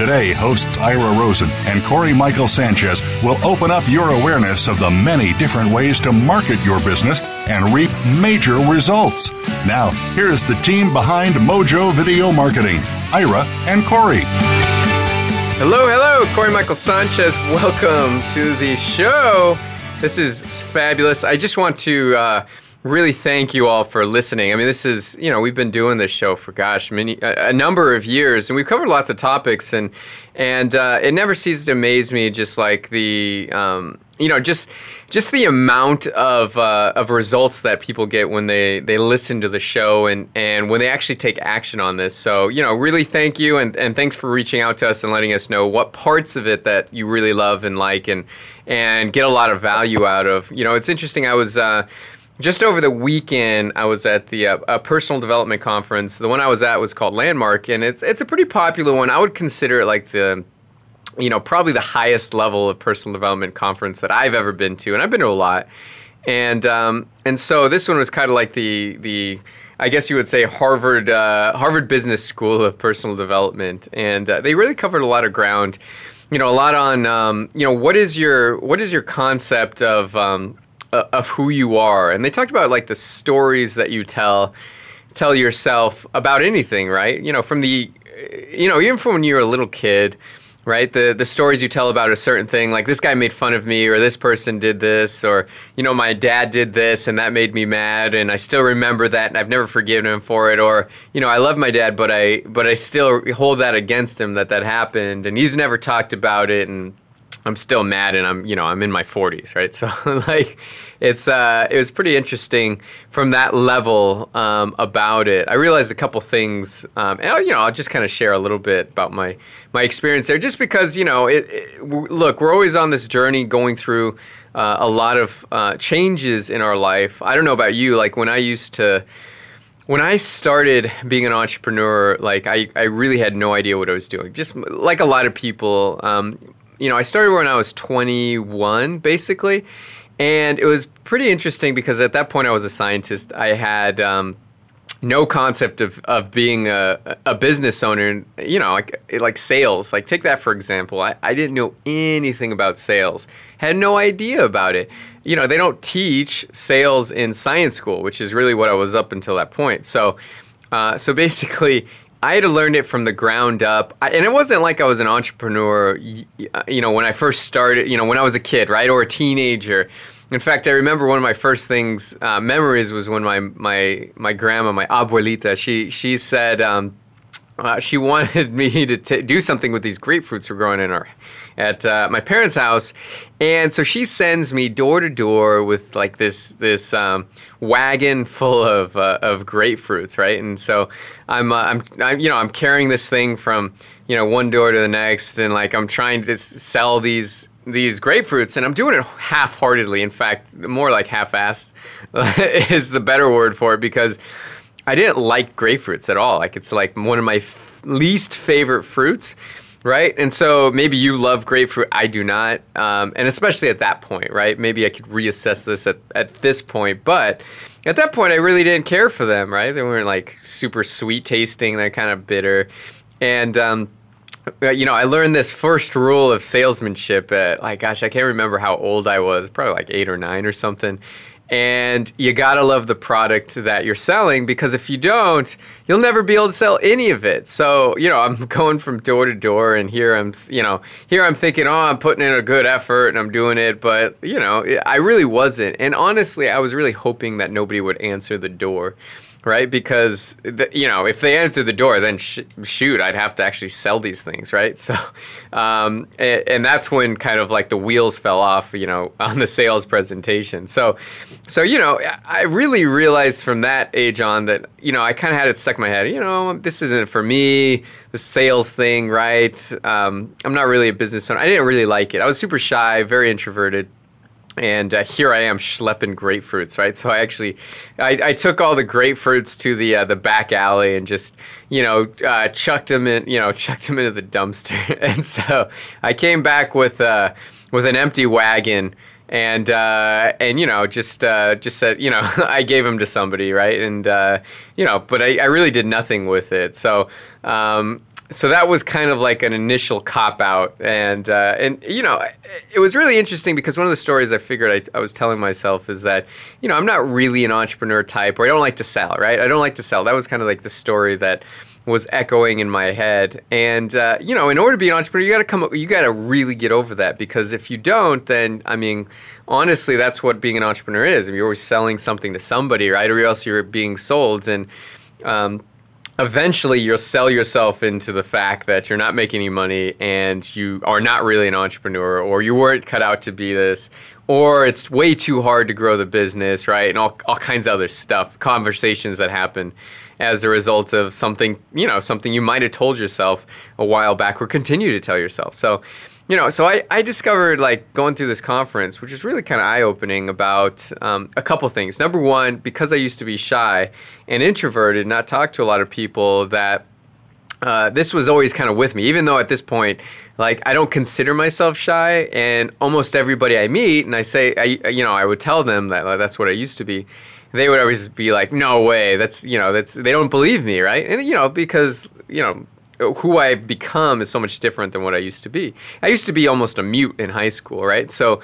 Today, hosts Ira Rosen and Corey Michael Sanchez will open up your awareness of the many different ways to market your business and reap major results. Now, here's the team behind Mojo Video Marketing Ira and Corey. Hello, hello, Corey Michael Sanchez. Welcome to the show. This is fabulous. I just want to uh, really thank you all for listening. I mean, this is, you know, we've been doing this show for gosh, many a, a number of years, and we've covered lots of topics, and and uh, it never ceases to amaze me, just like the, um, you know, just just the amount of uh, of results that people get when they they listen to the show and and when they actually take action on this. So, you know, really thank you, and and thanks for reaching out to us and letting us know what parts of it that you really love and like, and and get a lot of value out of. You know, it's interesting. I was. Uh, just over the weekend, I was at the uh, a personal development conference. The one I was at was called Landmark, and it's it's a pretty popular one. I would consider it like the you know probably the highest level of personal development conference that I've ever been to, and I've been to a lot. And um, and so this one was kind of like the the I guess you would say Harvard uh, Harvard Business School of Personal Development, and uh, they really covered a lot of ground. You know, a lot on um, you know what is your what is your concept of um, uh, of who you are, and they talked about like the stories that you tell tell yourself about anything, right? You know, from the you know even from when you were a little kid, right? The the stories you tell about a certain thing, like this guy made fun of me, or this person did this, or you know my dad did this, and that made me mad, and I still remember that, and I've never forgiven him for it, or you know I love my dad, but I but I still hold that against him that that happened, and he's never talked about it, and I'm still mad and I'm you know I'm in my 40s right? So like it's uh, it was pretty interesting from that level um, about it. I realized a couple things um, and you know I'll just kind of share a little bit about my my experience there just because you know it, it look we're always on this journey going through uh, a lot of uh, changes in our life. I don't know about you like when I used to when I started being an entrepreneur, like I, I really had no idea what I was doing. Just like a lot of people, um, you know, I started when I was 21, basically, and it was pretty interesting because at that point I was a scientist. I had um, no concept of, of being a, a business owner, and, you know, like, like sales. Like, take that for example. I, I didn't know anything about sales, had no idea about it. You know, they don't teach sales in science school, which is really what I was up until that point. So, uh, so basically, I had to learn it from the ground up. I, and it wasn't like I was an entrepreneur, you know, when I first started, you know, when I was a kid, right? Or a teenager. In fact, I remember one of my first things, uh, memories was when my, my, my grandma, my abuelita, she, she said, um, uh, she wanted me to t- do something with these grapefruits we're growing in our at uh, my parents' house, and so she sends me door to door with like this this um, wagon full of uh, of grapefruits, right? And so I'm, uh, I'm I'm you know I'm carrying this thing from you know one door to the next, and like I'm trying to sell these these grapefruits, and I'm doing it half-heartedly. In fact, more like half-assed is the better word for it because I didn't like grapefruits at all. Like it's like one of my f- least favorite fruits, right? And so maybe you love grapefruit, I do not, um, and especially at that point, right? Maybe I could reassess this at at this point, but at that point, I really didn't care for them, right? They weren't like super sweet tasting; they're kind of bitter, and um, you know, I learned this first rule of salesmanship at like, gosh, I can't remember how old I was, probably like eight or nine or something and you gotta love the product that you're selling because if you don't you'll never be able to sell any of it. So you know i'm going from door to door and here i'm you know here i'm thinking oh i'm putting in a good effort and i'm doing it but you know i really wasn't. And honestly i was really hoping that nobody would answer the door right? Because the, you know, if they answer the door, then sh- shoot, I'd have to actually sell these things, right? So, um, and, and, that's when kind of like the wheels fell off, you know, on the sales presentation. So, so you know, I really realized from that age on that you know I kind of had it stuck in my head. You know, this isn't for me. The sales thing, right? Um, I'm not really a business owner. I didn't really like it. I was super shy, very introverted and uh, here I am schlepping grapefruits, right? So I actually, I, I took all the grapefruits to the uh, the back alley and just, you know, uh, chucked them in, you know, chucked them into the dumpster. and so I came back with uh, with an empty wagon and uh, and you know just uh, just said you know I gave them to somebody right and uh, you know but I, I really did nothing with it so um, so that was kind of like an initial cop out and uh, and you know it was really interesting because one of the stories i figured I, I, was telling myself is that you know i'm not really an entrepreneur type or i don't like to sell right? I don't like to sell. That was kind of like the story that was echoing in my head. And uh, you know in order to be an entrepreneur you got to come you got to really get over that because if you don't then i mean honestly that's what being an entrepreneur is. I mean, you're always selling something to somebody right or else you're being sold and um, eventually you'll sell yourself into the fact that you're not making any money and you are not really an entrepreneur or you weren't cut out to be this or it's way too hard to grow the business right? And all, all kinds of other stuff conversations that happen as a result of something you know something you might have told yourself a while back or continue to tell yourself. So you know, so I, I discovered like going through this conference, which was really kind of eye opening about um, a couple things. Number one, because I used to be shy and introverted, not talk to a lot of people, that uh, this was always kind of with me, even though at this point, like I don't consider myself shy, and almost everybody I meet, and I say, I, you know, I would tell them that like, that's what I used to be. They would always be like, "No way, that's you know, that's they don't believe me, right?" And you know, because you know, who I've become is so much different than what I used to be. I used to be almost a mute in high school, right? So,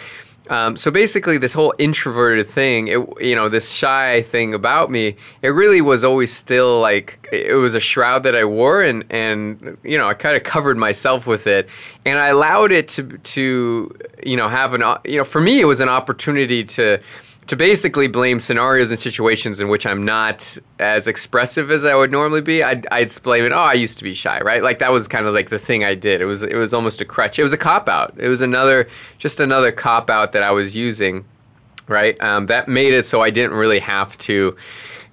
um, so basically, this whole introverted thing, it, you know, this shy thing about me, it really was always still like it was a shroud that I wore, and and you know, I kind of covered myself with it, and I allowed it to to you know have an you know for me it was an opportunity to to basically blame scenarios and situations in which I'm not as expressive as I would normally be, I'd, I'd blame it. Oh, I used to be shy, right? Like that was kind of like the thing I did. It was it was almost a crutch. It was a cop out. It was another just another cop out that I was using, right? Um, that made it so I didn't really have to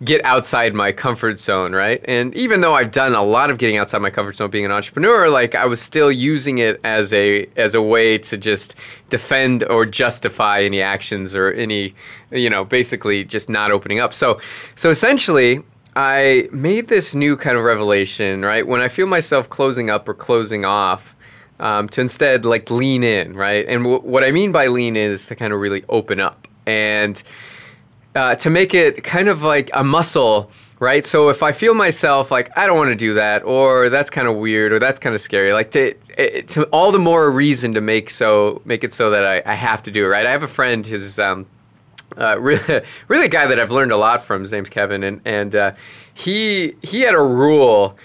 get outside my comfort zone, right? And even though I've done a lot of getting outside my comfort zone being an entrepreneur, like I was still using it as a as a way to just defend or justify any actions or any you know, basically just not opening up. So so essentially I made this new kind of revelation, right? When I feel myself closing up or closing off, um, to instead like lean in, right? And w- what I mean by lean is to kind of really open up and uh, to make it kind of like a muscle, right? So if I feel myself like I don't want to do that, or that's kind of weird, or that's kind of scary, like to, to all the more reason to make so make it so that I, I have to do it, right? I have a friend, his um, uh, really, really a guy that I've learned a lot from. His name's Kevin, and and uh, he he had a rule.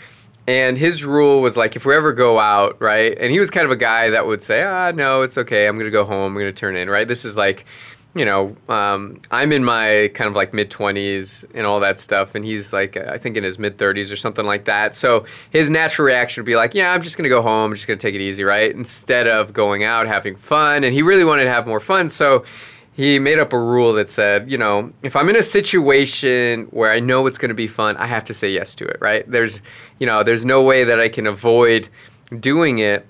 And his rule was like, if we ever go out, right? And he was kind of a guy that would say, ah, no, it's okay. I'm going to go home. I'm going to turn in, right? This is like, you know, um, I'm in my kind of like mid 20s and all that stuff, and he's like, I think in his mid 30s or something like that. So his natural reaction would be like, yeah, I'm just gonna go home, I'm just gonna take it easy, right? Instead of going out having fun, and he really wanted to have more fun, so he made up a rule that said, you know, if I'm in a situation where I know it's gonna be fun, I have to say yes to it, right? There's, you know, there's no way that I can avoid doing it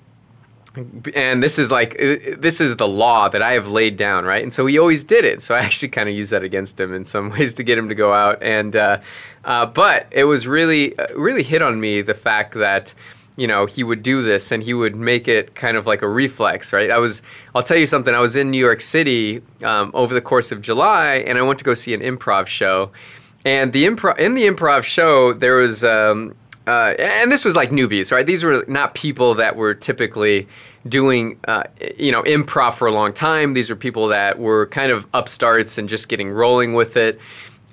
and this is like this is the law that I have laid down, right? And so he always did it. So I actually kind of use that against him in some ways to get him to go out. And uh, uh, but it was really uh, really hit on me the fact that you know he would do this and he would make it kind of like a reflex, right? I was I'll tell you something. I was in New York City um, over the course of July, and I went to go see an improv show. And the improv in the improv show there was. Um, uh, and this was like newbies, right? These were not people that were typically doing, uh, you know, improv for a long time. These were people that were kind of upstarts and just getting rolling with it.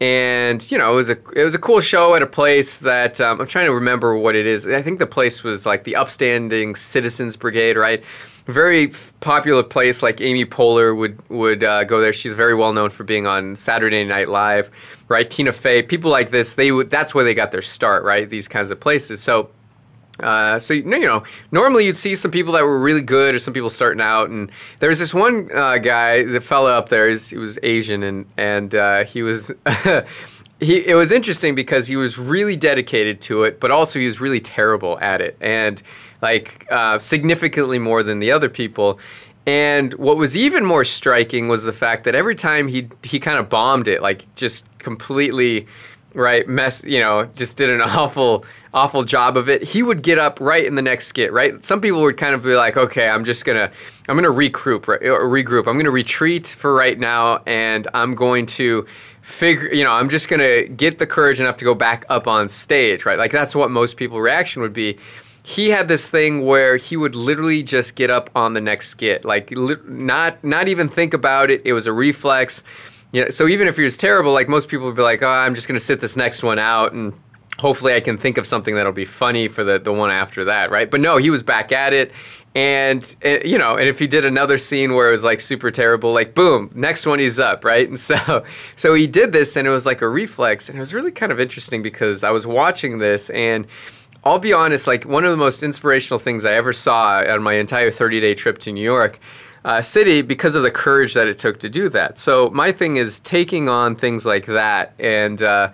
and you know, it was a it was a cool show at a place that um, I'm trying to remember what it is. I think the place was like the Upstanding Citizens Brigade, right? Very popular place. Like Amy Poehler would would uh, go there. She's very well known for being on Saturday Night Live, right? Tina Fey, people like this. They would that's where they got their start, right? These kinds of places. So uh, so you know, normally you'd see some people that were really good, or some people starting out. And there was this one uh, guy, the fellow up there, he was Asian, and and uh, he was. he, it was interesting because he was really dedicated to it, but also he was really terrible at it, and like uh, significantly more than the other people. And what was even more striking was the fact that every time he he kind of bombed it, like just completely right mess you know just did an awful awful job of it. He would get up right in the next skit right? Some people would kind of be like okay i'm just gonna i'm gonna regroup right, uh, regroup. I'm gonna retreat for right now and i'm going to figure you know i'm just gonna get the courage enough to go back up on stage right? Like that's what most people reaction would be. He had this thing where he would literally just get up on the next skit. Like li- not not even think about it. It was a reflex know, so even if he was terrible, like most people would be like, oh, I'm just going to sit this next one out and hopefully I can think of something that'll be funny for the, the one after that, right? But no, he was back at it. And, and, you know, and if he did another scene where it was like super terrible, like boom, next one he's up, right? And so, so he did this, and it was like a reflex, and it was really kind of interesting because I was watching this, and I'll be honest, like one of the most inspirational things I ever saw on my entire 30 day trip to New York uh, city because of the courage that it took to do that. So my thing is taking on things like that and uh,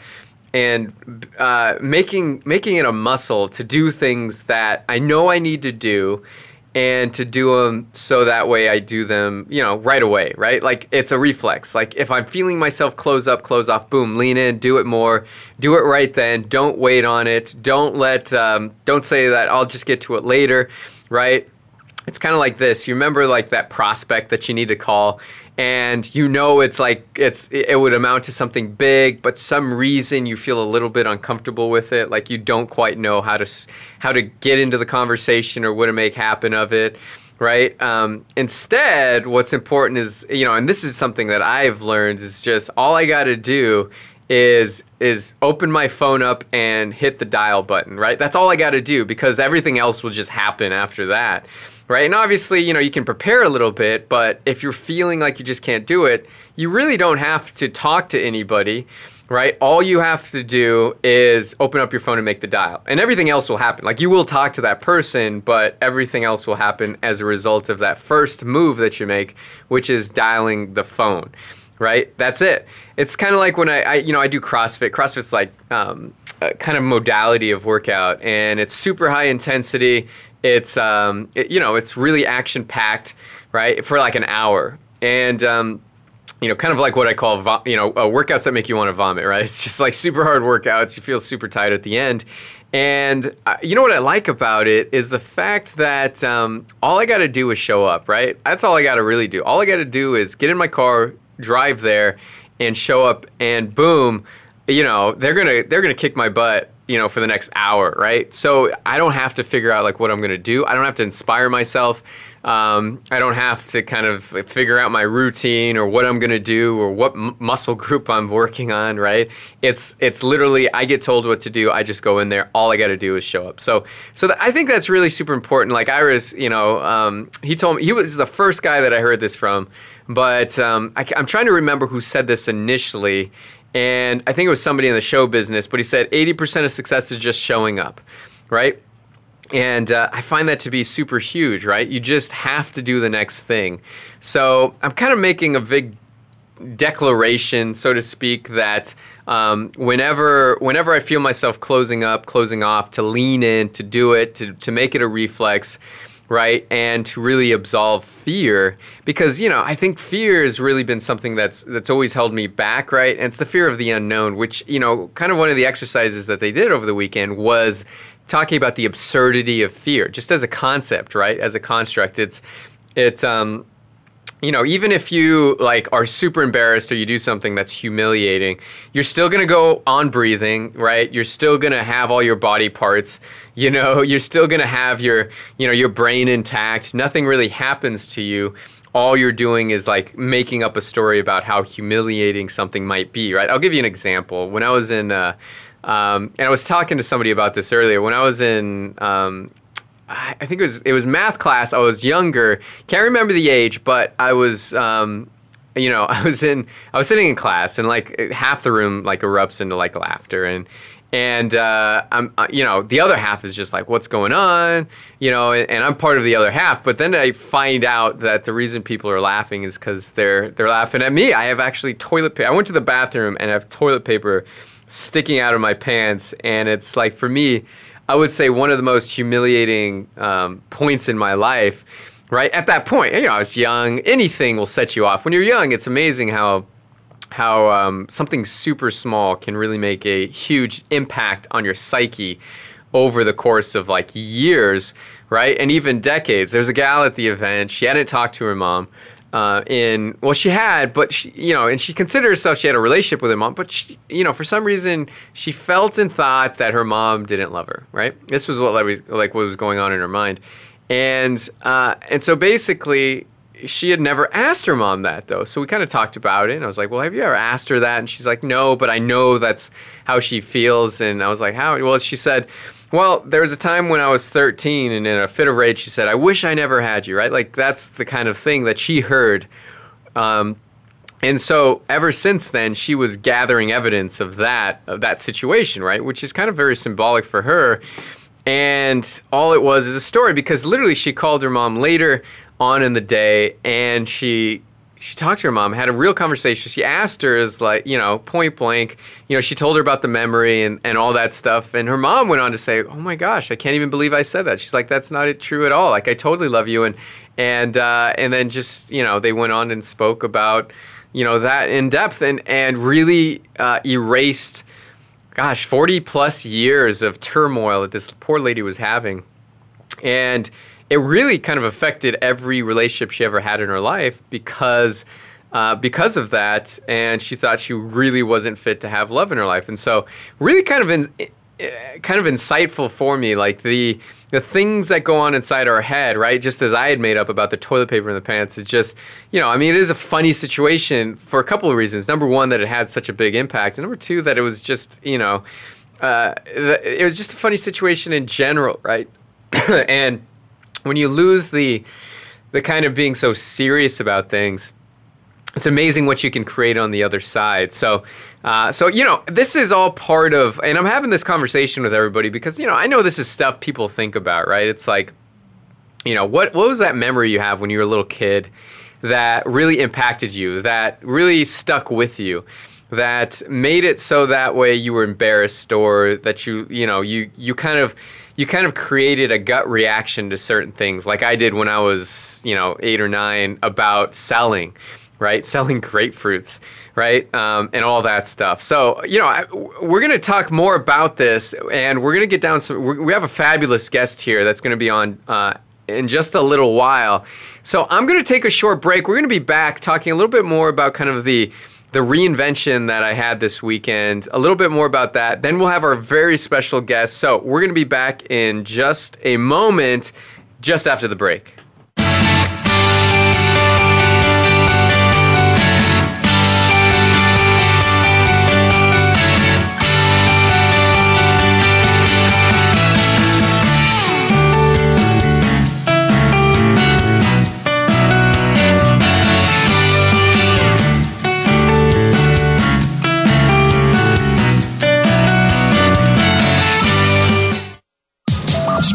and uh, making making it a muscle to do things that I know I need to do and to do them so that way I do them, you know, right away, right? Like it's a reflex. Like if I'm feeling myself close up, close off, boom, lean in, do it more, do it right then. Don't wait on it. Don't let, um, don't say that I'll just get to it later, right? It's kind of like this. You remember like that prospect that you need to call and you know it's like it's it would amount to something big but some reason you feel a little bit uncomfortable with it like you don't quite know how to how to get into the conversation or what to make happen of it right um, instead what's important is you know and this is something that i've learned is just all i got to do is is open my phone up and hit the dial button right that's all i got to do because everything else will just happen after that right? And obviously, you know, you can prepare a little bit, but if you're feeling like you just can't do it, you really don't have to talk to anybody, right? All you have to do is open up your phone and make the dial, and everything else will happen. Like you will talk to that person, but everything else will happen as a result of that first move that you make, which is dialing the phone. Right, that's it. It's kind of like when I, I, you know, I do CrossFit. CrossFit's like um, kind of modality of workout, and it's super high intensity it's um, it, you know it's really action packed, right? For like an hour, and um, you know, kind of like what I call vo- you know uh, workouts that make you want to vomit, right? It's just like super hard workouts. You feel super tired at the end. And uh, you know what I like about it is the fact that um, all I got to do is show up, right? That's all I got to really do. All I got to do is get in my car, drive there, and show up, and boom, you know they're gonna they're gonna kick my butt you know, for the next hour, right? So I don't have to figure out like what I'm going to do. I don't have to inspire myself. Um, I don't have to kind of figure out my routine or what I'm going to do or what m- muscle group I'm working on, right? It's it's literally I get told what to do. I just go in there. All I got to do is show up. So so th- I think that's really super important. Like Ira's, you know, um, he told me he was the first guy that I heard this from, but um, I, I'm trying to remember who said this initially and I think it was somebody in the show business, but he said 80% of success is just showing up, right? And uh, I find that to be super huge, right? You just have to do the next thing. So I'm kind of making a big declaration, so to speak, that um, whenever whenever I feel myself closing up, closing off, to lean in, to do it, to, to make it a reflex, right? And to really absolve fear because, you know, I think fear has really been something that's that's always held me back, right? And it's the fear of the unknown, which, you know, kind of one of the exercises that they did over the weekend was talking about the absurdity of fear just as a concept, right? As a construct. It's it um you know, even if you like are super embarrassed or you do something that's humiliating, you're still going to go on breathing, right? You're still going to have all your body parts, you know, you're still going to have your, you know, your brain intact. Nothing really happens to you. all you're doing is like making up a story about how humiliating something might be, right? I'll give you an example. When I was in, uh, um, and I was talking to somebody about this earlier. When I was in, um, I think it was it was math class. I was younger. Can't remember the age, but I was. Um, you know, I was in, I was sitting in class, and like half the room like erupts into like laughter, and and uh, I'm, uh, you know, the other half is just like, what's going on, you know, and, and, I'm part of the other half. But then I find out that the reason people are laughing is because they're they're laughing at me. I have actually toilet paper. I went to the bathroom and I have toilet paper sticking out of my pants, and it's like for me, I would say one of the most humiliating um, points in my life. Right at that point, you know, I was young. Anything will set you off. When you're young, it's amazing how how um, something super small can really make a huge impact on your psyche over the course of like years, right? And even decades. There's a gal at the event. She hadn't talked to her mom. Uh, in well, she had, but she, you know, and she considered herself. She had a relationship with her mom, but she, you know, for some reason, she felt and thought that her mom didn't love her. Right? This was what like, like what was going on in her mind, and uh, and so basically, she had never asked her mom that though. So we kind of talked about it. And I was like, well, have you ever asked her that? And she's like, no, but I know that's how she feels. And I was like, how? Well, she said, well, there was a time when I was 13 and in a fit of rage, she said, I wish I never had you, right? Like that's the kind of thing that she heard. Um, and so ever since then, she was gathering evidence of that, of that situation, right? Which is kind of very symbolic for her. And all it was is a story because literally she called her mom later on in the day and she she talked to her mom, had a real conversation. She asked her, is like, you know, point blank, you know, she told her about the memory and, and all that stuff. And her mom went on to say, oh my gosh, I can't even believe I said that. She's like, that's not true at all. Like, I totally love you. And, and, uh, and then just, you know, they went on and spoke about, you know, that in depth and, and really uh, erased, gosh, 40 plus years of turmoil that this poor lady was having. And, it really kind of affected every relationship she ever had in her life because uh, because of that, and she thought she really wasn't fit to have love in her life, and so really kind of in, eh, kind of insightful for me, like the the things that go on inside our head, right? Just as I had made up about the toilet paper in the pants, it's just, you know, I mean, it is a funny situation for a couple of reasons. Number one, that it had such a big impact, and number two, that it was just, you know, uh, it was just a funny situation in general, right? and when you lose the the kind of being so serious about things, it's amazing what you can create on the other side. So, uh, so you know, this is all part of, and I'm having this conversation with everybody because you know I know this is stuff people think about, right? It's like, you know, what what was that memory you have when you were a little kid that really impacted you, that really stuck with you? That made it so that way you were embarrassed or that you you know you you kind of you kind of created a gut reaction to certain things, like I did when I was, you know, eight or nine about selling, right? Selling grapefruits, right? Um, and all that stuff. So, you know, I, we're going to talk more about this, and we're going to get down some. We have a fabulous guest here that's going to be on uh, in just a little while. So, I'm going to take a short break. We're going to be back talking a little bit more about kind of the the reinvention that I had this weekend, a little bit more about that. Then we'll have our very special guest. So we're going to be back in just a moment, just after the break.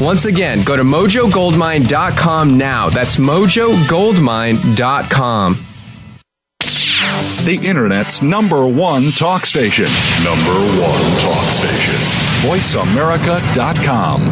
Once again, go to mojogoldmine.com now. That's mojogoldmine.com. The Internet's number one talk station. Number one talk station. VoiceAmerica.com.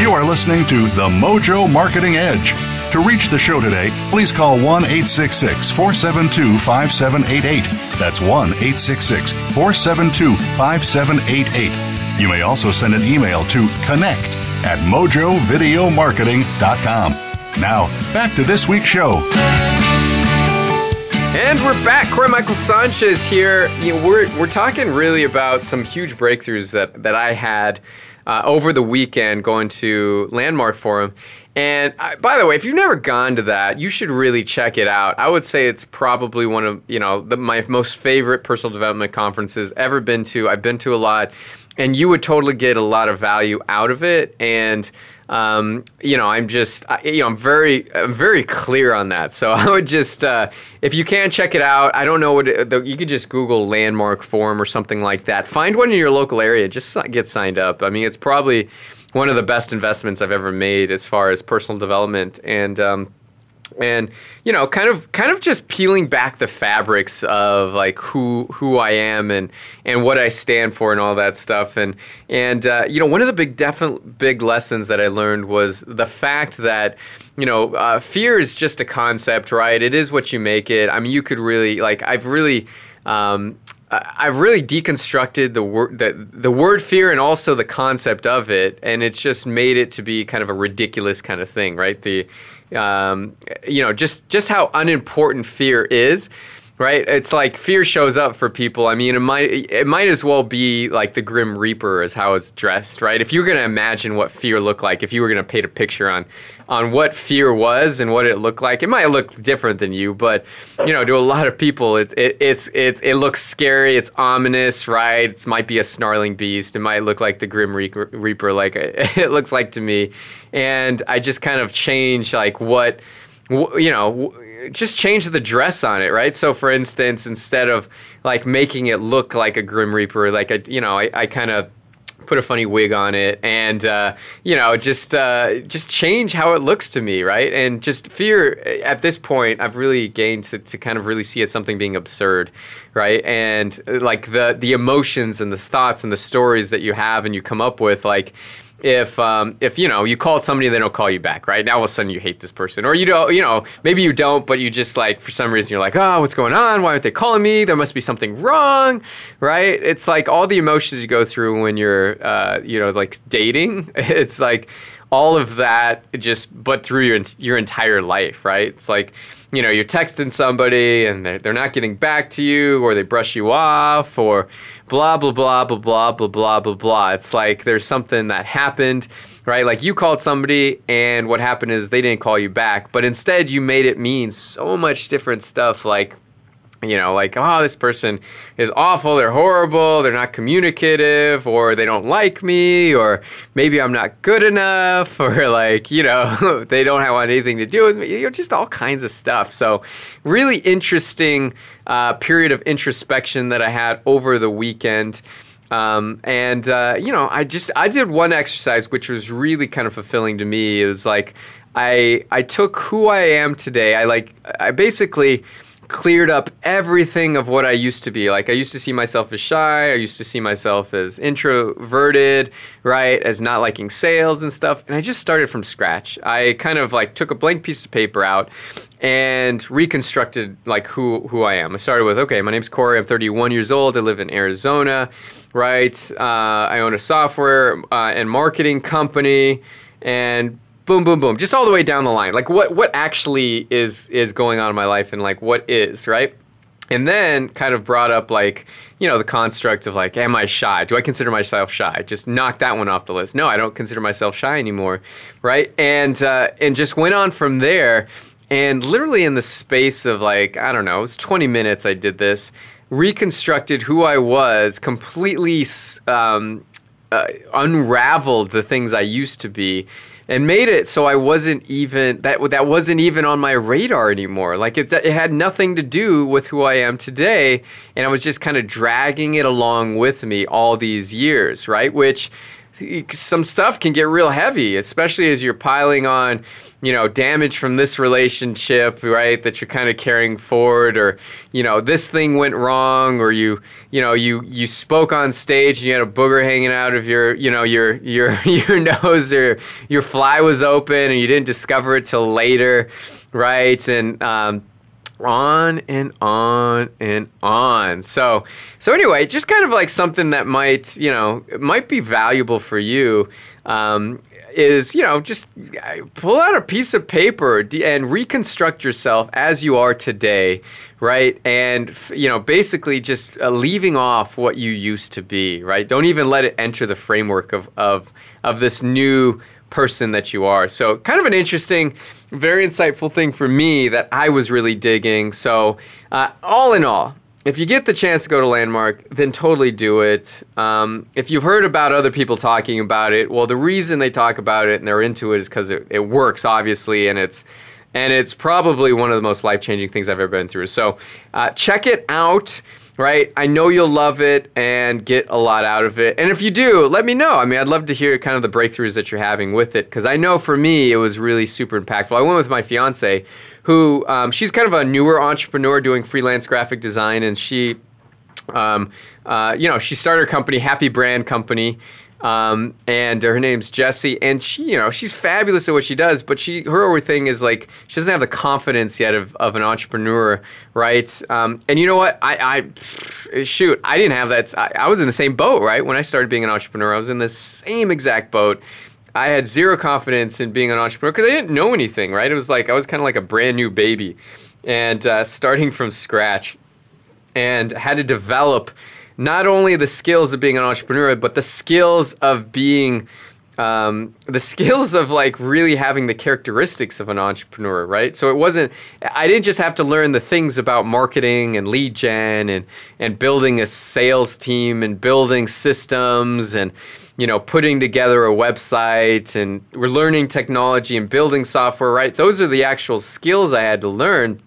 You are listening to The Mojo Marketing Edge. To reach the show today, please call 1 866 472 5788. That's 1 866 472 5788. You may also send an email to connect at mojovideomarketing.com. Now, back to this week's show. And we're back. Corey Michael Sanchez here. You know, we're, we're talking really about some huge breakthroughs that, that I had uh, over the weekend going to Landmark Forum. And uh, by the way, if you've never gone to that, you should really check it out. I would say it's probably one of you know the, my most favorite personal development conferences ever been to. I've been to a lot, and you would totally get a lot of value out of it. And um, you know, I'm just, you know, I'm very, I'm very clear on that. So I would just, uh, if you can check it out, I don't know what it, you could just Google landmark forum or something like that. Find one in your local area. Just get signed up. I mean, it's probably one of the best investments I've ever made as far as personal development. And. Um, and you know kind of kind of just peeling back the fabrics of like who who I am and and what I stand for and all that stuff. And and uh, you know one of the big definite big lessons that I learned was the fact that you know uh, fear is just a concept right? It is what you make it. I mean you could really like I've really um, I've really deconstructed the word the, the word fear and also the concept of it, and it's just made it to be kind of a ridiculous kind of thing, right? The um, you know, just just how unimportant fear is right? It's like fear shows up for people. I mean, it might it might as well be like the Grim Reaper is how it's dressed, right? If you're going to imagine what fear looked like, if you were going to paint a picture on on what fear was and what it looked like, it might look different than you, but you know, to a lot of people, it, it it's it it looks scary, it's ominous, right? It might be a snarling beast. It might look like the Grim Reaper, like it looks like to me, and I just kind of change like what you know just change the dress on it, right? So, for instance, instead of like making it look like a Grim Reaper, like a, you know, I, I kind of put a funny wig on it and uh, you know just uh, just change how it looks to me right and just fear at this point i've really gained to, to kind of really see as something being absurd right and like the the emotions and the thoughts and the stories that you have and you come up with like if um, if you know you called somebody they don't call you back, right? Now all of a sudden you hate this person, or you don't, you know, maybe you don't, but you just like for some reason you're like, oh, what's going on? Why aren't they calling me? There must be something wrong, right? It's like all the emotions you go through when you're, uh, you know, like dating. It's like all of that just but through your your entire life, right? It's like you know you're texting somebody and they're, they're not getting back to you or they brush you off or blah blah blah blah blah blah blah blah blah. It's like there's something that happened right? Like you called somebody and what happened is they didn't call you back but instead you made it mean so much different stuff. Like you know, like, oh, this person is awful, they're horrible, they're not communicative, or they don't like me, or maybe I'm not good enough, or like, you know, they don't have anything to do with me, you know, just all kinds of stuff. So, really interesting uh, period of introspection that I had over the weekend. Um, and uh, you know, I just I did one exercise which was really kind of fulfilling to me. It was like I I took who I am today. I like I basically cleared up everything of what I used to be. Like I used to see myself as shy, I used to see myself as introverted, right, as not liking sales and stuff, and I just started from scratch. I kind of like took a blank piece of paper out and reconstructed like who who I am. I started with, okay, my name's Corey, I'm 31 years old, I live in Arizona, right? Uh, I own a software uh, and marketing company and boom boom boom. Just all the way down the line. Like what what actually is is going on in my life and like what is right? And then kind of brought up like you know the construct of like am i shy? Do i consider myself shy? Just knock that one off the list. No i don't consider myself shy anymore right? And uh, and just went on from there. And literally in the space of like i don't know it was 20 minutes i did this reconstructed who i was completely um, uh, unraveled the things i used to be and made it so I wasn't even that that wasn't even on my radar anymore. Like it, it had nothing to do with who I am today, and I was just kind of dragging it along with me all these years, right? Which some stuff can get real heavy, especially as you're piling on you know, damage from this relationship, right, that you're kind of carrying forward, or, you know, this thing went wrong, or you, you know, you, you spoke on stage and you had a booger hanging out of your, you know, your, your, your nose, or your fly was open and you didn't discover it till later, right? And, um, on and on and on. So, so anyway, just kind of like something that might, you know, might be valuable for you. Um, is you know just pull out a piece of paper and reconstruct yourself as you are today right and you know basically just uh, leaving off what you used to be right don't even let it enter the framework of of of this new person that you are so kind of an interesting very insightful thing for me that i was really digging so uh, all in all if you get the chance to go to Landmark, then totally do it. Um, if you've heard about other people talking about it, well, the reason they talk about it and they're into it is because it, it works, obviously, and it's and it's probably one of the most life changing things I've ever been through. So uh, check it out. Right, I know you'll love it and get a lot out of it. And if you do, let me know. I mean, I'd love to hear kind of the breakthroughs that you're having with it because I know for me it was really super impactful. I went with my fiance who um, she's kind of a newer entrepreneur doing freelance graphic design, and she, um, uh, you know, she started her company, Happy Brand Company. Um, and her name's Jessie, and she, you know, she's fabulous at what she does. But she, her whole thing is like she doesn't have the confidence yet of, of an entrepreneur, right? Um, and you know what? I, I, shoot, I didn't have that. I, I was in the same boat, right? When I started being an entrepreneur, I was in the same exact boat. I had zero confidence in being an entrepreneur because I didn't know anything, right? It was like I was kind of like a brand new baby and uh, starting from scratch and had to develop not only the skills of being an entrepreneur, but the skills of being um, the skills of like really having the characteristics of an entrepreneur, right? So it wasn't, I didn't just have to learn the things about marketing and lead gen and, and building a sales team and building systems and, you know, putting together a website and we're learning technology and building software, right? Those are the actual skills I had to learn.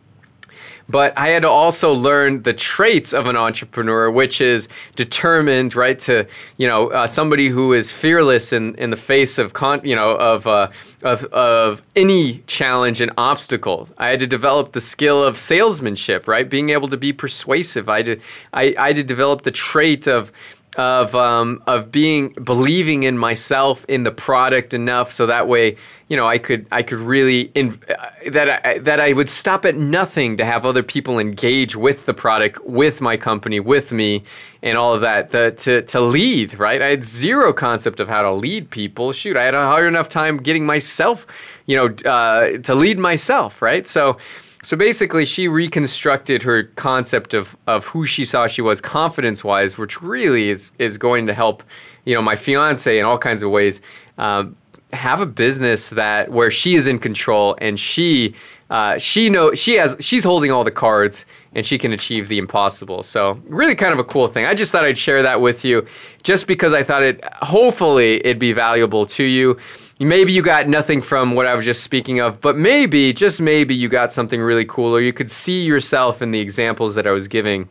But I had to also learn the traits of an entrepreneur, which is determined, right? To you know, uh, somebody who is fearless in, in the face of con- you know of, uh, of of any challenge and obstacle. I had to develop the skill of salesmanship, right? Being able to be persuasive. I had to I, I had to develop the trait of of um, of being believing in myself in the product enough so that way you know I could I could really in, uh, that I, that I would stop at nothing to have other people engage with the product with my company with me and all of that. The, to to lead right? I had zero concept of how to lead people. Shoot I had a hard enough time getting myself you know uh, to lead myself right? So so basically, she reconstructed her concept of, of who she saw she was confidence wise, which really is, is going to help, you know, my fiance in all kinds of ways um, have a business that where she is in control and she uh, she know she has she's holding all the cards and she can achieve the impossible. So really kind of a cool thing. I just thought I'd share that with you, just because I thought it hopefully it'd be valuable to you maybe you got nothing from what I was just speaking of, but maybe, just maybe, you got something really cool, or you could see yourself in the examples that I was giving.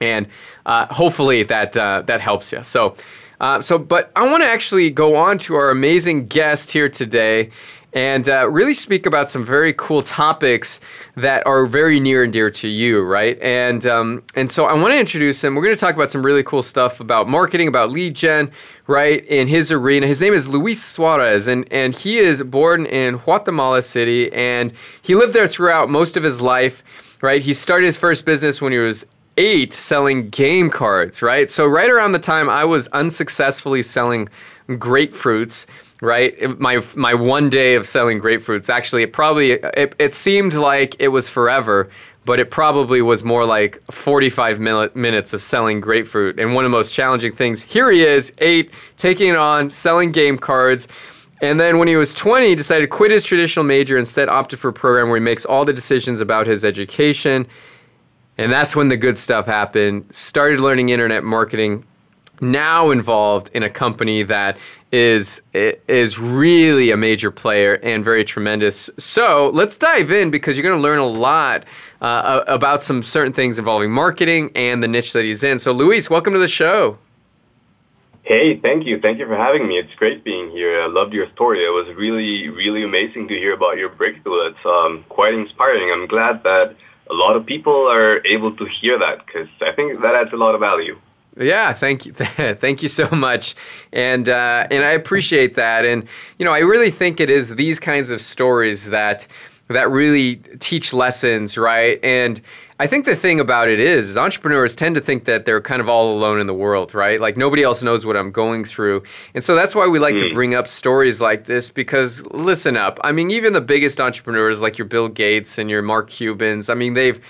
and uh, hopefully that uh, that helps you. So, uh, so, but I want to actually go on to our amazing guest here today and uh, really speak about some very cool topics that are very near and dear to you, right? And um, and so I want to introduce him. We're going to talk about some really cool stuff about marketing, about lead gen, right? In his arena, his name is Luis Suarez, and and he is born in Guatemala City, and he lived there throughout most of his life, right? He started his first business when he was eight, selling game cards, right? So right around the time I was unsuccessfully selling grapefruits right? My my one day of selling grapefruits. Actually, it probably it, it seemed like it was forever, but it probably was more like 45 minutes of selling grapefruit. And one of the most challenging things. Here he is, eight, taking it on, selling game cards. And then when he was 20, he decided to quit his traditional major, instead opted for a program where he makes all the decisions about his education. And that's when the good stuff happened. Started learning internet marketing, now involved in a company that is is really a major player and very tremendous. So let's dive in because you're going to learn a lot uh, about some certain things involving marketing and the niche that he's in. So Luis, welcome to the show. Hey, thank you. Thank you for having me. It's great being here. I loved your story. It was really, really amazing to hear about your breakthrough. It's um, quite inspiring. I'm glad that a lot of people are able to hear that because I think that adds a lot of value. Yeah, thank you, thank you so much, and uh, and I appreciate that. And you know, I really think it is these kinds of stories that that really teach lessons, right? And I think the thing about it is, is entrepreneurs tend to think that they're kind of all alone in the world, right? Like nobody else knows what I'm going through. And so that's why we like mm. to hmm. bring up stories like this because listen up. I mean, even the biggest entrepreneurs like your Bill Gates and your Mark Cubans, I mean, they've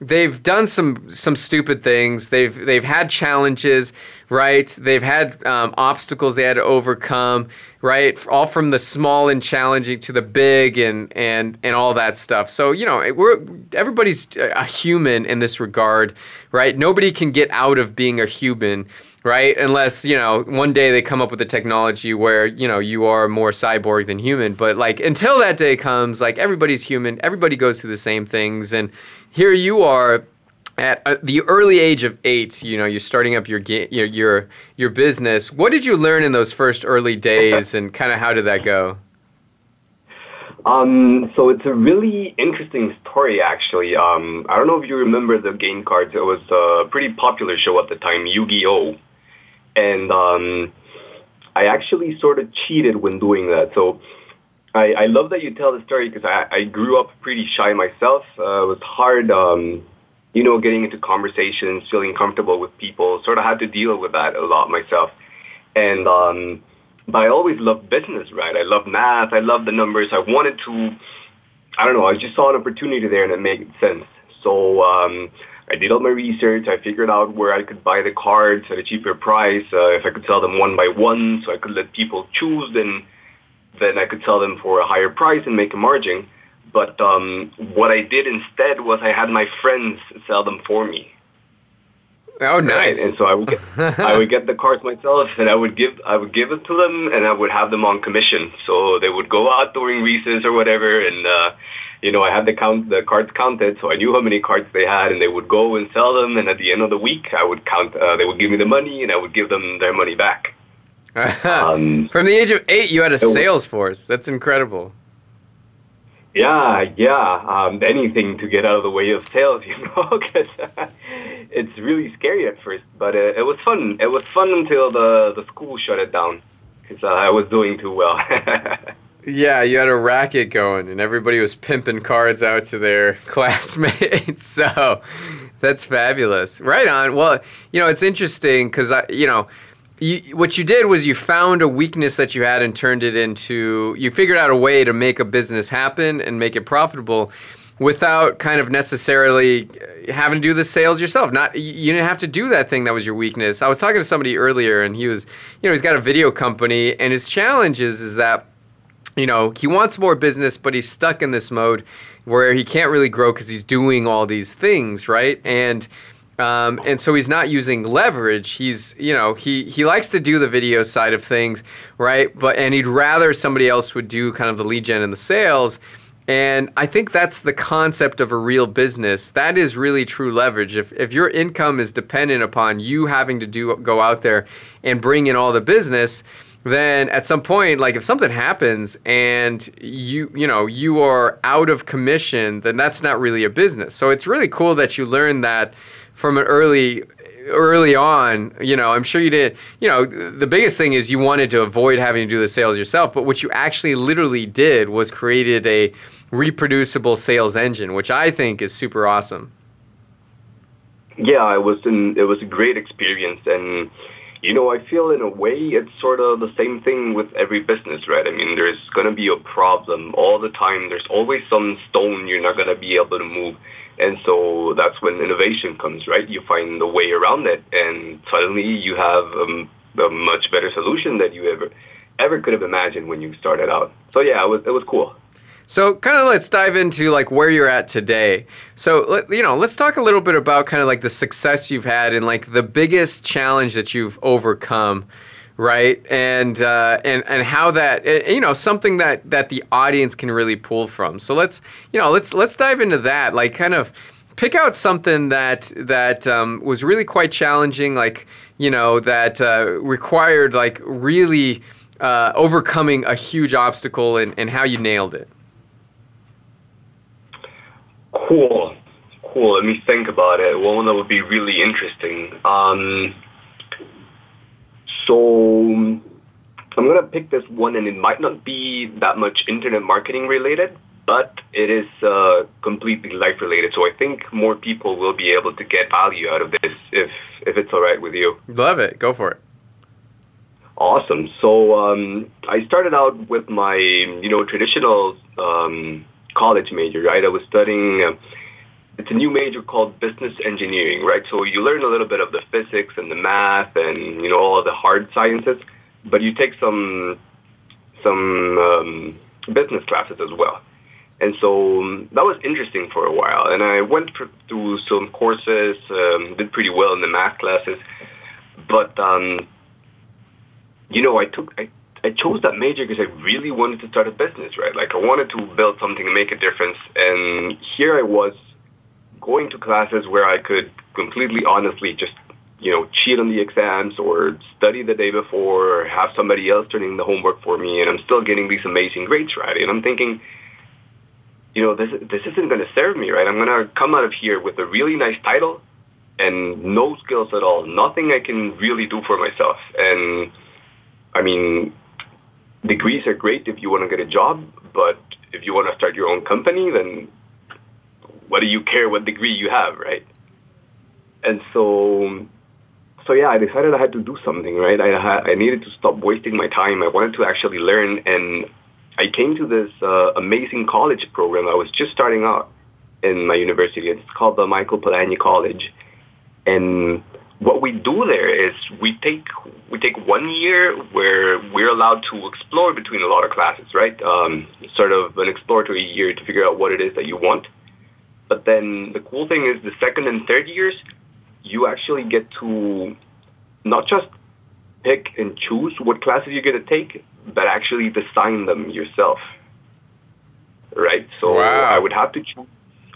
they've done some some stupid things. They've they've had challenges, right? They've had um, obstacles they had to overcome, right? All from the small and challenging to the big and and and all that stuff. So you know, we're everybody's a human in this regard, right? Nobody can get out of being a human right? Unless, you know, one day they come up with a technology where, you know, you are more cyborg than human. But like until that day comes, like everybody's human, everybody goes through the same things. And here you are at uh, the early age of eight, you know, you're starting up your, your your your business. What did you learn in those first early days, and kind of how did that go? Um, so it's a really interesting story, actually. Um, I don't know if you remember the game cards. It was a pretty popular show at the time, Yu-Gi-Oh, and um, I actually sort of cheated when doing that. So I, I love that you tell the story because I, I grew up pretty shy myself. Uh, it was hard, um, you know, getting into conversations, feeling comfortable with people. Sort of had to deal with that a lot myself. And um, but I always loved business, right? I love math. I love the numbers. I wanted to. I don't know. I just saw an opportunity there, and it made sense. So um, I did all my research. I figured out where I could buy the cards at a cheaper price. Uh, if I could sell them one by one, so I could let people choose, then then I could sell them for a higher price and make a margin. But um, what I did instead was I had my friends sell them for me. Oh, nice! Right? And so I would get, I would get the cards myself, and I would give I would give it to them, and I would have them on commission. So they would go out during recess or whatever, and uh, you know I had the count the cards counted, so I knew how many cards they had, and they would go and sell them. And at the end of the week, I would count. Uh, they would give me the money, and I would give them their money back. um, From the age of eight, you had a sales force. That's incredible. Yeah, yeah. Um, anything to get out of the way of sales, you know, because it's really scary at first. But uh, it was fun. It was fun until the the school shut it down because uh, I was doing too well. yeah, you had a racket going, and everybody was pimping cards out to their classmates. So that's fabulous. Right on. Well, you know, it's interesting because I, you know you, what you did was you found a weakness that you had and turned it into you figured out a way to make a business happen and make it profitable without kind of necessarily uh, having to do the sales yourself. Not you didn't have to do that thing that was your weakness. I was talking to somebody earlier and he was you know he's got a video company and his challenge is is that you know he wants more business but he's stuck in this mode where he can't really grow because he's doing all these things right? And um, and so he's not using leverage. He's, you know, he, he likes to do the video side of things, right? But and he'd rather somebody else would do kind of the lead gen and the sales. And I think that's the concept of a real business. That is really true leverage. If, if your income is dependent upon you having to do go out there and bring in all the business, then at some point like if something happens and you you know you are out of commission then that's not really a business. So it's really cool that you learned that from an early early on. You know i'm sure you did you know the biggest thing is you wanted to avoid having to do the sales yourself but what you actually literally did was created a reproducible sales engine which i think is super awesome. Yeah it was an, it was a great experience and you know, I feel in a way it's sort of the same thing with every business, right? I mean, there's going to be a problem all the time. There's always some stone you're not going to be able to move. And so that's when innovation comes, right? You find the way around it, and suddenly you have um, a much better solution that you ever ever could have imagined when you started out. So yeah, it was it was cool. So, kind of let's dive into like where you're at today. So, you know, let's talk a little bit about kind of like the success you've had and like the biggest challenge that you've overcome, right? And uh, and and how that eh, you know something that that the audience can really pull from. So let's you know let's let's dive into that. Like, kind of pick out something that that um, was really quite challenging, like you know that uh, required like really uh, overcoming a huge obstacle and, and how you nailed it. Cool. Cool. Let me think about it. One that would be really interesting. Um, so I'm going to pick this one, and it might not be that much internet marketing related, but it is uh, completely life related. So I think more people will be able to get value out of this if if it's all right with you. Love it. Go for it. Awesome. So um, I started out with my you know traditional um, college major, right? I was studying. Uh, it's a new major called business engineering, right? So you learn a little bit of the physics and the math and you know all of the hard sciences, but you take some some um, business classes as well. And so um, that was interesting for a while. And I went through some courses, um, did pretty well in the math classes, but um, you know, I took I I chose that major because I really wanted to start a business, right? Like I wanted to build something and make a difference. And here I was going to classes where I could completely honestly just, you know, cheat on the exams or study the day before or have somebody else turning the homework for me and I'm still getting these amazing grades, right? And I'm thinking, you know, this this isn't going to serve me, right? I'm going to come out of here with a really nice title and no skills at all, nothing I can really do for myself. And I mean, degrees are great if you want to get a job, but if you want to start your own company, then what do you care what degree you have, right? And so, so yeah, I decided I had to do something, right? I had, I needed to stop wasting my time. I wanted to actually learn, and I came to this uh, amazing college program. I was just starting out in my university. It's called the Michael Polanyi College, and what we do there is we take we take one year where we're allowed to explore between a lot of classes, right? Um, sort of an exploratory year to figure out what it is that you want. But then the cool thing is the second and third years, you actually get to not just pick and choose what classes you're going to take, but actually design them yourself. Right? So wow. I would have to choose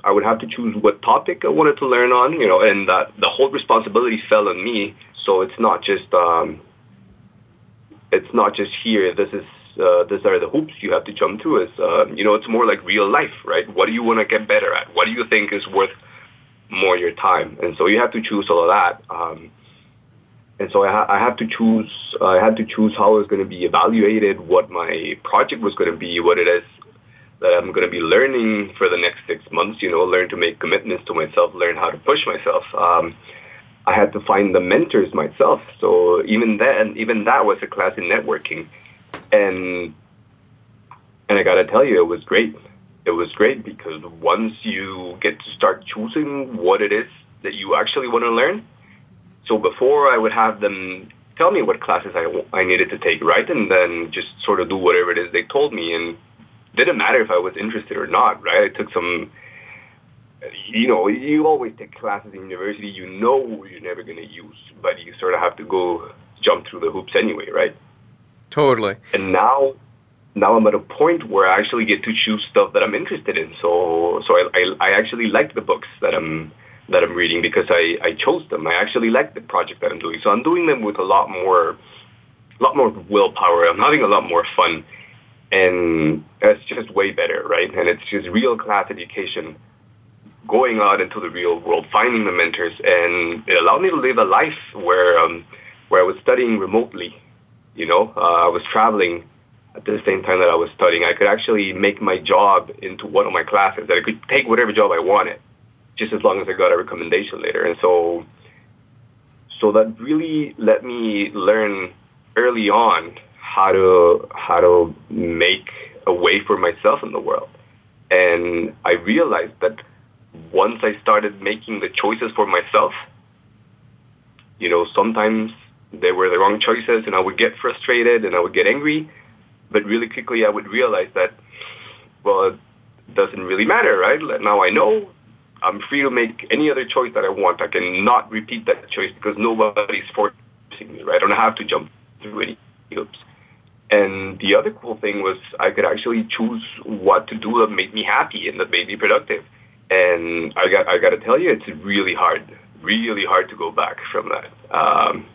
I would have to choose what topic I wanted to learn on, you know, and that the whole responsibility fell on me. So it's not just um, it's not just here. This is uh, these are the hoops you have to jump through. Is uh, you know, it's more like real life, right? What do you want to get better at? What do you think is worth more your time? And so you have to choose all of that. Um, and so I, ha- I have to choose. I had to choose how I was going to be evaluated, what my project was going to be, what it is that I'm going to be learning for the next six months. You know, learn to make commitments to myself, learn how to push myself. Um, I had to find the mentors myself. So even then, even that was a class in networking, and and I got to tell you, it was great. It was great because once you get to start choosing what it is that you actually want to learn. So before I would have them tell me what classes I, I needed to take, right? And then just sort of do whatever it is they told me and didn't matter if I was interested or not, right? I took some, you know, you always take classes in university you know you're never going to use, but you sort of have to go jump through the hoops anyway, right? Totally. And now, now I'm at a point where I actually get to choose stuff that I'm interested in. So so I, I, I actually like the books that I'm that I'm reading because I, I chose them. I actually like the project that I'm doing. So I'm doing them with a lot more a lot more willpower. I'm having a lot more fun. And it's just way better, right? And it's just real class education going out into the real world, finding the mentors, and it allowed me to live a life where um, where I was studying remotely. You know, uh, I was traveling at the same time that I was studying. I could actually make my job into one of my classes. That I could take whatever job I wanted, just as long as I got a recommendation later. And so, so that really let me learn early on how to how to make a way for myself in the world. And I realized that once I started making the choices for myself, you know, sometimes they were the wrong choices and I would get frustrated and I would get angry. But really quickly I would realize that, well, it doesn't really matter, right? Now I know I'm free to make any other choice that I want. I can not repeat that choice because nobody's forcing me, right? I don't have to jump through any hoops. And the other cool thing was I could actually choose what to do that made me happy and that made me productive. And I got I got to tell you, it's really hard, really hard to go back from that. Um,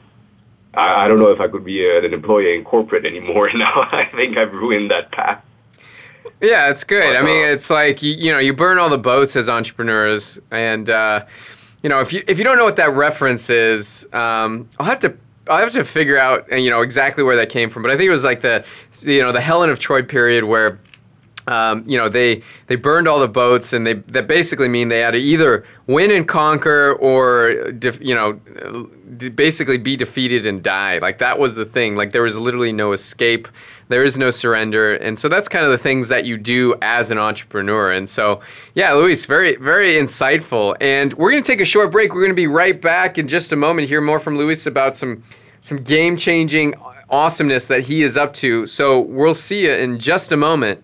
I, I don't know if I could be a, an employee in corporate anymore now. I think I've ruined that path. Yeah, it's good. I mean, it's like you, you know, you burn all the boats as entrepreneurs, and uh, you know, if you if you don't know what that reference is, um, I'll have to I'll have to figure out you know exactly where that came from. But I think it was like the you know the Helen of Troy period where um, you know they they burned all the boats and they that basically mean they had to either win and conquer or you know basically be defeated and die. Like that was the thing. Like there was literally no escape. There is no surrender. And so that's kind of the things that you do as an entrepreneur. And so yeah luis very very insightful. And we're going to take a short break. We're going to be right back in just a moment hear more from luis about some some game changing awesomeness that he is up to. So we'll see you in just a moment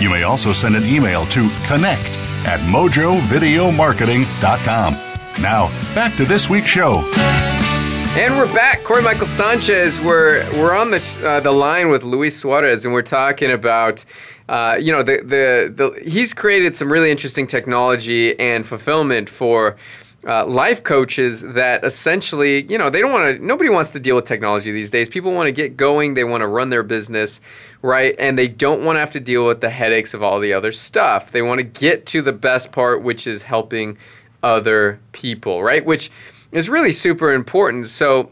You may also send an email to connect at mojovideomarketing.com. Now, back to this week's show. And we're back. Corey Michael Sanchez. We're we're on the uh, the line with Luis Suarez, and we're talking about, uh, you know, the, the the he's created some really interesting technology and fulfillment for. Uh, life coaches that essentially, you know, they don't want to, nobody wants to deal with technology these days. People want to get going, they want to run their business, right? And they don't want to have to deal with the headaches of all the other stuff. They want to get to the best part, which is helping other people, right? Which is really super important. So,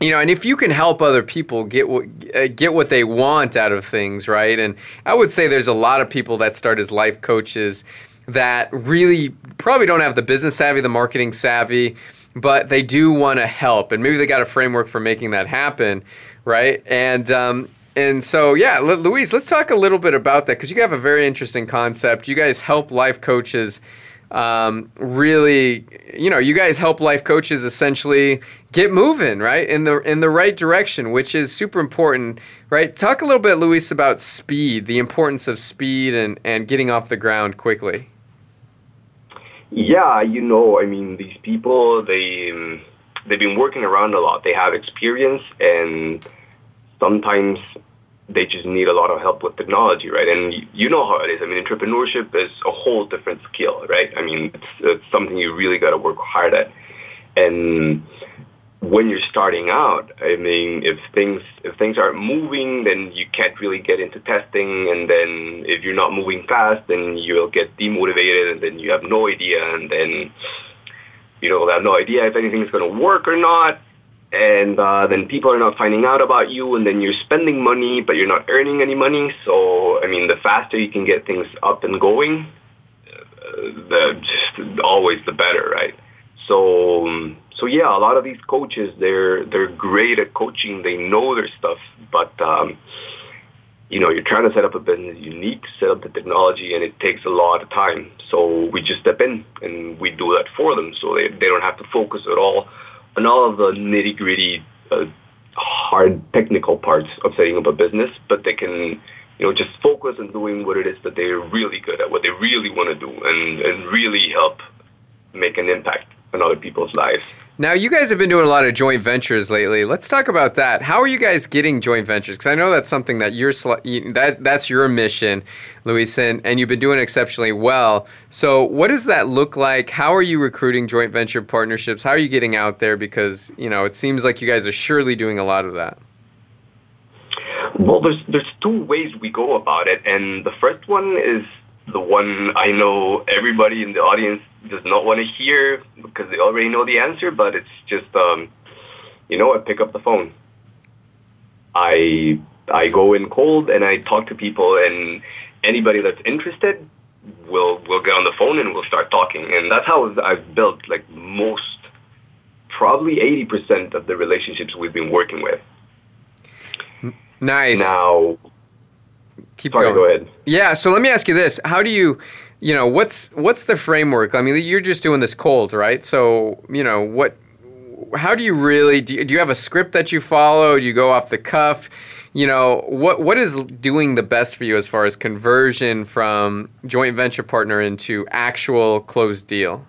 you know, and if you can help other people get what uh, get what they want out of things, right? And I would say there's a lot of people that start as life coaches that really probably don't have the business savvy, the marketing savvy, but they do want to help, and maybe they got a framework for making that happen, right? And um, and so yeah, L- Luis, let's talk a little bit about that because you have a very interesting concept. You guys help life coaches um, really, you know, you guys help life coaches essentially get moving right in the in the right direction, which is super important, right? Talk a little bit, Luis, about speed, the importance of speed and and getting off the ground quickly. Yeah, you know, I mean, these people they um, they've been working around a lot. They have experience, and sometimes they just need a lot of help with technology, right? And you know how it is. I mean, entrepreneurship is a whole different skill, right? I mean, it's, it's something you really got to work hard at. And when you're starting out, I mean, if things if things aren't moving, then you can't really get into testing. And then if you're not moving fast, then you'll get demotivated, and then you have no idea, and then you know have no idea if anything's going to work or not and uh, then people are not finding out about you, and then you're spending money, but you're not earning any money. So, I mean, the faster you can get things up and going, uh, the just always the better, right? So, um, so yeah, a lot of these coaches, they're they're great at coaching. They know their stuff, but um, you know, you're trying to set up a business. You need to set up the technology, and it takes a lot of time. So we just step in and we do that for them, so they they don't have to focus at all on all of the nitty gritty, uh, hard technical parts of setting up a business, but they can, you know, just focus on doing what it is that they're really good at, what they really want to do, and, and really help make an impact on other people's lives. Now, you guys have been doing a lot of joint ventures lately. Let's talk about that. How are you guys getting joint ventures? Because I know that's something that you're that that's your mission, Luis, and, and you've been doing exceptionally well. So, what does that look like? How are you recruiting joint venture partnerships? How are you getting out there? Because you know, it seems like you guys are surely doing a lot of that. Well, there's there's two ways we go about it, and the first one is the one I know everybody in the audience does not want to hear because they already know the answer, but it's just, um, you know, I pick up the phone. I I go in cold and I talk to people, and anybody that's interested will will get on the phone and we'll start talking, and that's how I've built like most, probably eighty percent of the relationships we've been working with. Nice. Now, keep sorry, going. go ahead. Yeah. So let me ask you this: How do you, you know, what's what's the framework? I mean, you're just doing this cold, right? So you know what? How do you really? Do you, do you have a script that you follow? Do you go off the cuff? You know, what what is doing the best for you as far as conversion from joint venture partner into actual closed deal?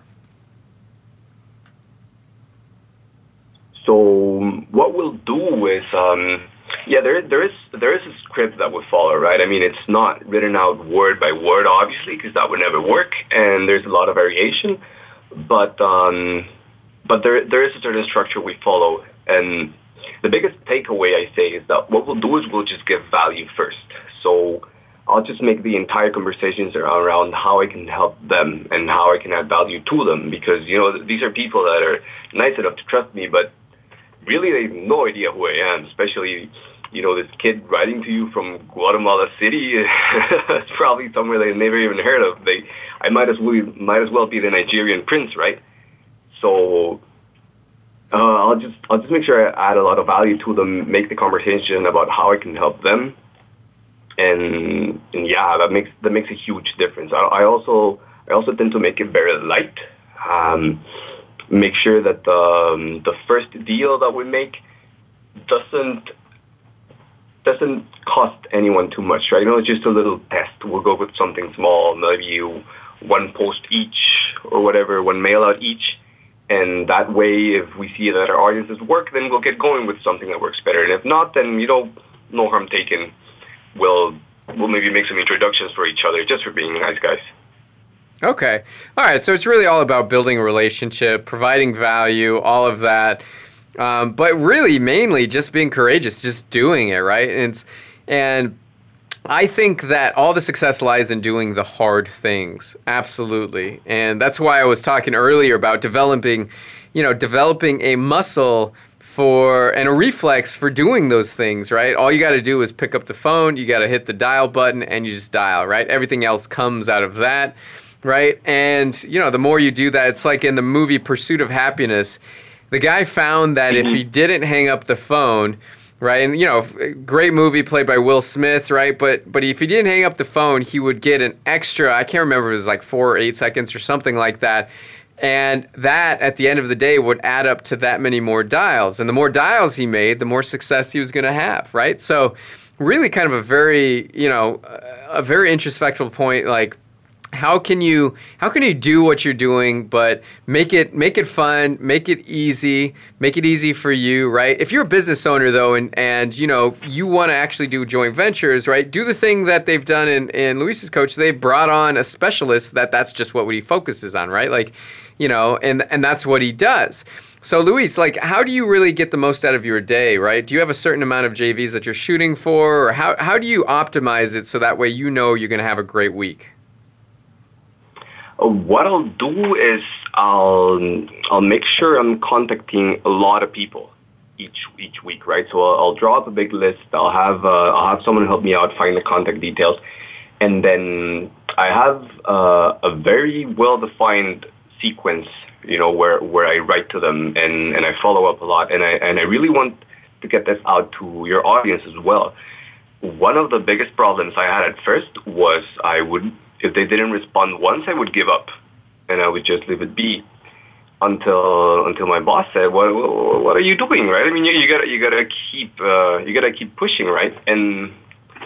So what we'll do is, um, yeah, there there is there is a script that we follow, right? I mean, it's not written out word by word, obviously, because that would never work, and there's a lot of variation. But um, but there there is a certain structure we follow, and the biggest takeaway I say is that what we'll do is we'll just give value first. So I'll just make the entire conversations around how I can help them and how I can add value to them because you know these are people that are nice enough to trust me, but really they have no idea who I am, especially you know this kid writing to you from Guatemala City. it's probably somewhere they've never even heard of. They, I might as well might as well be the Nigerian prince, right? So uh, I'll just I'll just make sure I add a lot of value to them, make the conversation about how I can help them, and and yeah, that makes that makes a huge difference. I, I also I also tend to make it very light. Um, make sure that the um, the first deal that we make doesn't doesn't cost anyone too much, right? You know, it's just a little test. We'll go with something small, maybe one post each or whatever, one mail out each. And that way, if we see that our audiences work, then we'll get going with something that works better. And if not, then, you know, no harm taken. We'll, we'll maybe make some introductions for each other just for being nice guys. Okay. All right. So it's really all about building a relationship, providing value, all of that. Um, but really, mainly just being courageous, just doing it, right? And, and I think that all the success lies in doing the hard things. Absolutely. And that's why I was talking earlier about developing, you know, developing a muscle for and a reflex for doing those things, right? All you got to do is pick up the phone, you got to hit the dial button and you just dial, right? Everything else comes out of that, right? And, you know, the more you do that, it's like in the movie Pursuit of Happiness, the guy found that if he mm-hmm. didn't hang up the phone, right? And you know, great movie played by Will Smith, right? But but if he didn't hang up the phone, he would get an extra. I can't remember it was like four or eight seconds or something like that. And that at the end of the day would add up to that many more dials. And the more dials he made, the more success he was going to have, right? So, really, kind of a very, you know, a very introspective point. Like, how can you how can you do what you're doing but make it make it fun make it easy make it easy for you right? If you're a business owner though and and you know you want to actually do joint ventures right do the thing that they've done in in luis's coach they brought on a specialist that that's just what he focuses on right? Like you know and and that's what he does. So luis like how do you really get the most out of your day right? Do you have a certain amount of jvs that you're shooting for or how, how do you optimize it so that way you know you're going to have a great week what I'll do is I'll I'll make sure I'm contacting a lot of people each each week, right? So I'll, I'll draw up a big list. I'll have uh, I'll have someone help me out find the contact details, and then I have uh, a very well defined sequence, you know, where where I write to them and and I follow up a lot, and I and I really want to get this out to your audience as well. One of the biggest problems I had at first was I would if they didn't respond once, I would give up, and I would just leave it be until until my boss said, "What what are you doing?" Right? I mean, you, you gotta you gotta keep uh, you gotta keep pushing, right? And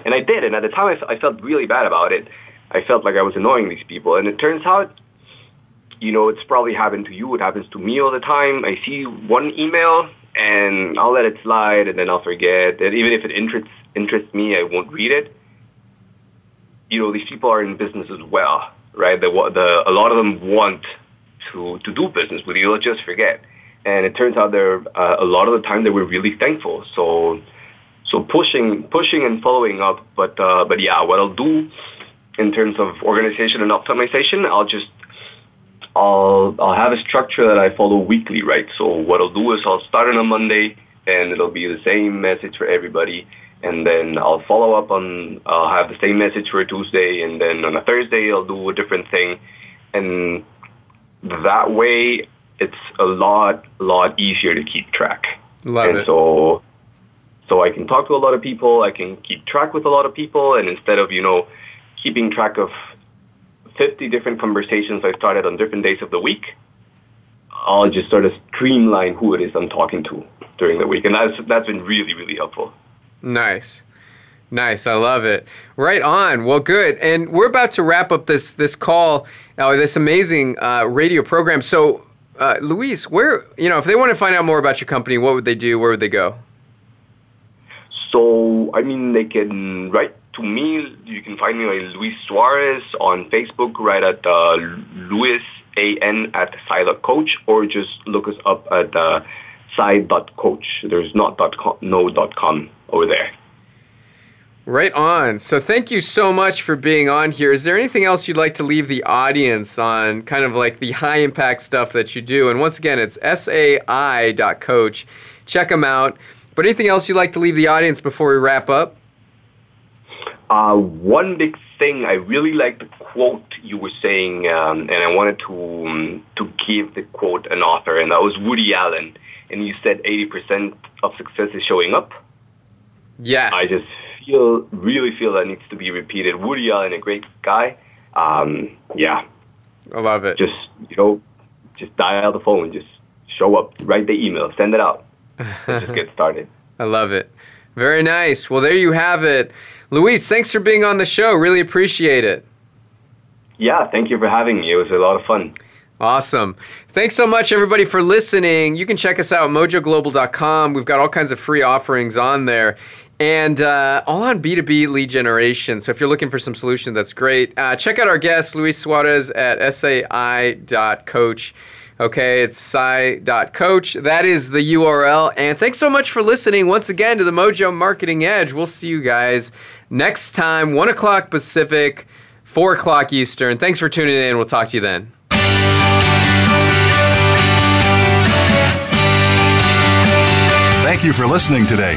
and I did, and at the time I, I felt really bad about it. I felt like I was annoying these people, and it turns out, you know, it's probably happened to you. It happens to me all the time. I see one email and I'll let it slide, and then I'll forget. And even if it interests interests me, I won't read it you know, these people are in business as well, right? The, the, a lot of them want to, to do business with you. They'll just forget. And it turns out they're, uh, a lot of the time they were really thankful. So, so pushing, pushing and following up. But, uh, but yeah, what I'll do in terms of organization and optimization, I'll just, I'll, I'll have a structure that I follow weekly, right? So what I'll do is I'll start on a Monday and it'll be the same message for everybody and then I'll follow up on I'll have the same message for a Tuesday, and then on a Thursday I'll do a different thing, and that way it's a lot lot easier to keep track. Love and it. so so I can talk to a lot of people, I can keep track with a lot of people, and instead of you know keeping track of 50 different conversations I started on different days of the week, I'll just sort of streamline who it is I'm talking to during the week, and that's that's been really really helpful. Nice. Nice, I love it. Right on. Well, good. And we're about to wrap up this this call, uh, this amazing uh, radio program. So, uh, Luis, where you know, if they want to find out more about your company, what would they do? Where would they go? So, I mean, they can write to me. You can find me like Luis Suarez on Facebook, right at uh, Luis A-N at Side Coach, or just look us up at uh, sai.coach. There's not dot com, no dot com over there. Right on. So thank you so much for being on here. Is there anything else you'd like to leave the audience on kind of like the high impact stuff that you do? And once again, it's sai.coach. Check them out. But anything else you'd like to leave the audience before we wrap up? Uh, one big thing I really like the quote you were saying, um, and I wanted to um, to give the quote an author, and that was Woody Allen. And you said 80% of success is showing up. Yes. I just feel really feel that needs to be repeated. Woody Allen, a great guy. Um, yeah. I love it. Just you know, just dial the phone. Just show up, write the email, send it out. Just get started. I love it. Very nice. Well, there you have it. Luis, thanks for being on the show. Really appreciate it. Yeah, thank you for having me. It was a lot of fun. Awesome. Thanks so much, everybody, for listening. You can check us out at mojoglobal.com. We've got all kinds of free offerings on there and uh, all on B2B lead generation. So if you're looking for some solutions, that's great. Uh, check out our guest, Luis Suarez, at sai.coach. Okay, it's sai.coach. That is the URL. And thanks so much for listening once again to the Mojo Marketing Edge. We'll see you guys next time, 1 o'clock Pacific, 4 o'clock Eastern. Thanks for tuning in. We'll talk to you then. Thank you for listening today.